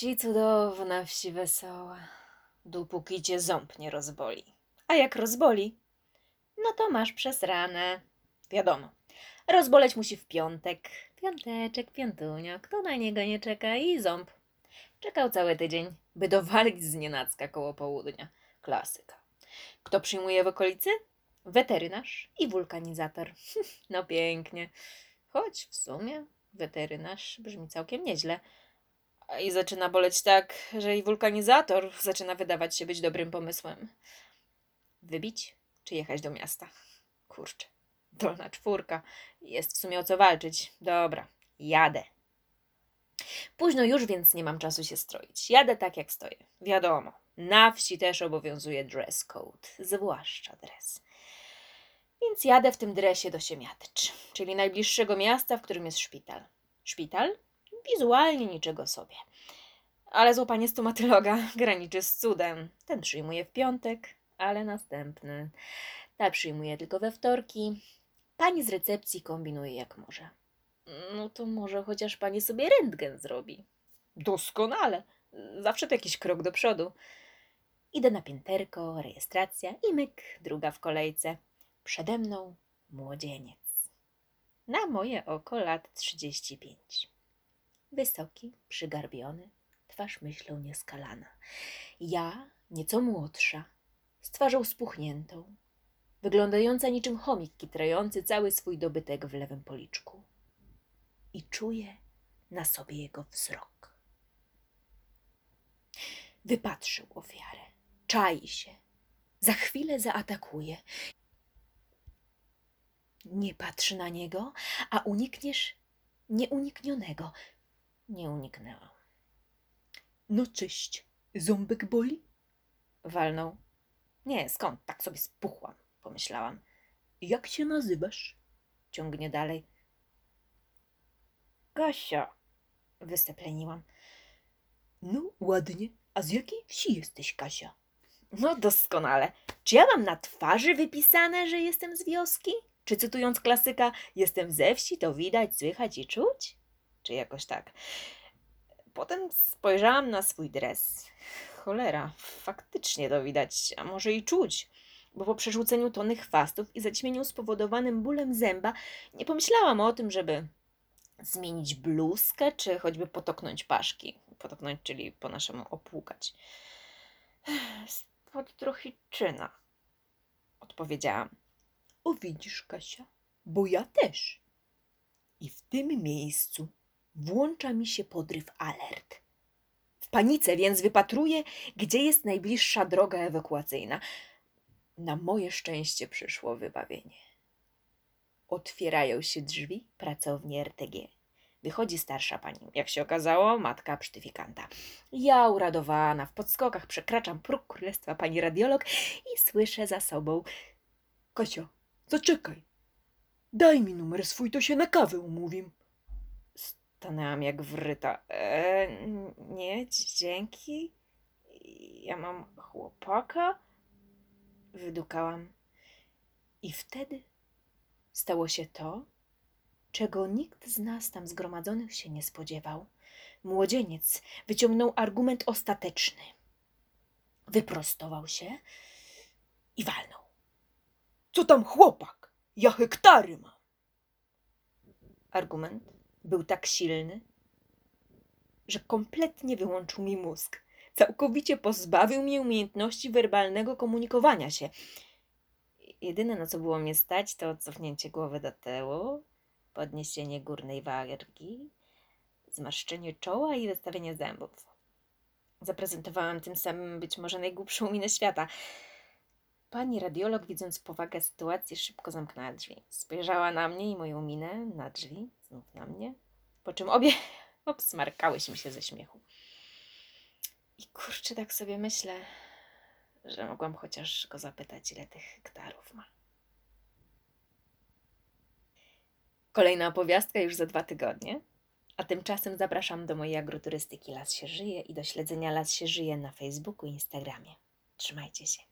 wsi cudowna, wsi wesoła, dopóki cię ząb nie rozboli. A jak rozboli, no to masz przez ranę. Wiadomo, rozboleć musi w piątek. Piąteczek, piątunio, kto na niego nie czeka i ząb. Czekał cały tydzień, by dowalić z nienacka koło południa. Klasyka. Kto przyjmuje w okolicy? Weterynarz i wulkanizator. No pięknie. Choć w sumie weterynarz brzmi całkiem nieźle. I zaczyna boleć tak, że i wulkanizator zaczyna wydawać się być dobrym pomysłem. Wybić czy jechać do miasta? Kurczę, dolna czwórka. Jest w sumie o co walczyć. Dobra, jadę. Późno już, więc nie mam czasu się stroić. Jadę tak jak stoję. Wiadomo, na wsi też obowiązuje dress code, zwłaszcza dres. Więc jadę w tym dresie do Siemiatycz, czyli najbliższego miasta, w którym jest szpital. Szpital? Wizualnie niczego sobie. Ale złapanie stomatyloga graniczy z cudem. Ten przyjmuje w piątek, ale następny. Ta przyjmuje tylko we wtorki. Pani z recepcji kombinuje jak może. No to może chociaż pani sobie rentgen zrobi. Doskonale. Zawsze to jakiś krok do przodu. Idę na pięterko, rejestracja i myk, druga w kolejce. Przede mną młodzieniec. Na moje oko lat 35. Wysoki, przygarbiony, twarz myślą nieskalana. Ja, nieco młodsza, z twarzą spuchniętą, wyglądająca niczym chomik kitrający cały swój dobytek w lewym policzku. I czuję na sobie jego wzrok. Wypatrzył ofiarę, czai się, za chwilę zaatakuje. Nie patrz na niego, a unikniesz nieuniknionego. Nie uniknęłam. No cześć, ząbek boli? Walnął. Nie, skąd? Tak sobie spuchłam, pomyślałam. Jak się nazywasz? Ciągnie dalej. Kasia, wystepleniłam. No ładnie, a z jakiej wsi jesteś, Kasia? No doskonale. Czy ja mam na twarzy wypisane, że jestem z wioski? Czy cytując klasyka, jestem ze wsi, to widać, słychać i czuć? Czy jakoś tak? Potem spojrzałam na swój dres. Cholera, faktycznie to widać, a może i czuć. Bo po przerzuceniu tony chwastów i zaćmieniu spowodowanym bólem zęba nie pomyślałam o tym, żeby zmienić bluzkę, czy choćby potoknąć paszki. Potoknąć, czyli po naszemu opłukać. Spod trochiczyna, odpowiedziałam. O widzisz, Kasia, bo ja też. I w tym miejscu włącza mi się podryw alert. W panice więc wypatruję, gdzie jest najbliższa droga ewakuacyjna. Na moje szczęście przyszło wybawienie. Otwierają się drzwi pracowni RTG. Wychodzi starsza pani, jak się okazało, matka psztyfikanta. Ja uradowana, w podskokach przekraczam próg królestwa pani radiolog i słyszę za sobą Kasia, zaczekaj. Daj mi numer swój, to się na kawę umówim. Stanęłam jak wryta. E, nie, dzięki. Ja mam chłopaka. Wydukałam. I wtedy stało się to, czego nikt z nas tam zgromadzonych się nie spodziewał. Młodzieniec wyciągnął argument ostateczny. Wyprostował się i walnął. Co tam chłopak? Ja hektary mam. Argument był tak silny, że kompletnie wyłączył mi mózg. Całkowicie pozbawił mnie umiejętności werbalnego komunikowania się. Jedyne, na co było mnie stać, to cofnięcie głowy do tyłu, podniesienie górnej wargi, zmarszczenie czoła i wystawienie zębów. Zaprezentowałam tym samym być może najgłupszą minę świata. Pani radiolog, widząc powagę sytuacji, szybko zamknęła drzwi. Spojrzała na mnie i moją minę, na drzwi, znów na mnie, po czym obie obsmarkałyśmy się ze śmiechu. I kurczę, tak sobie myślę, że mogłam chociaż go zapytać, ile tych hektarów ma. Kolejna opowiastka już za dwa tygodnie. A tymczasem zapraszam do mojej agroturystyki Las się żyje i do śledzenia Las się żyje na Facebooku i Instagramie. Trzymajcie się.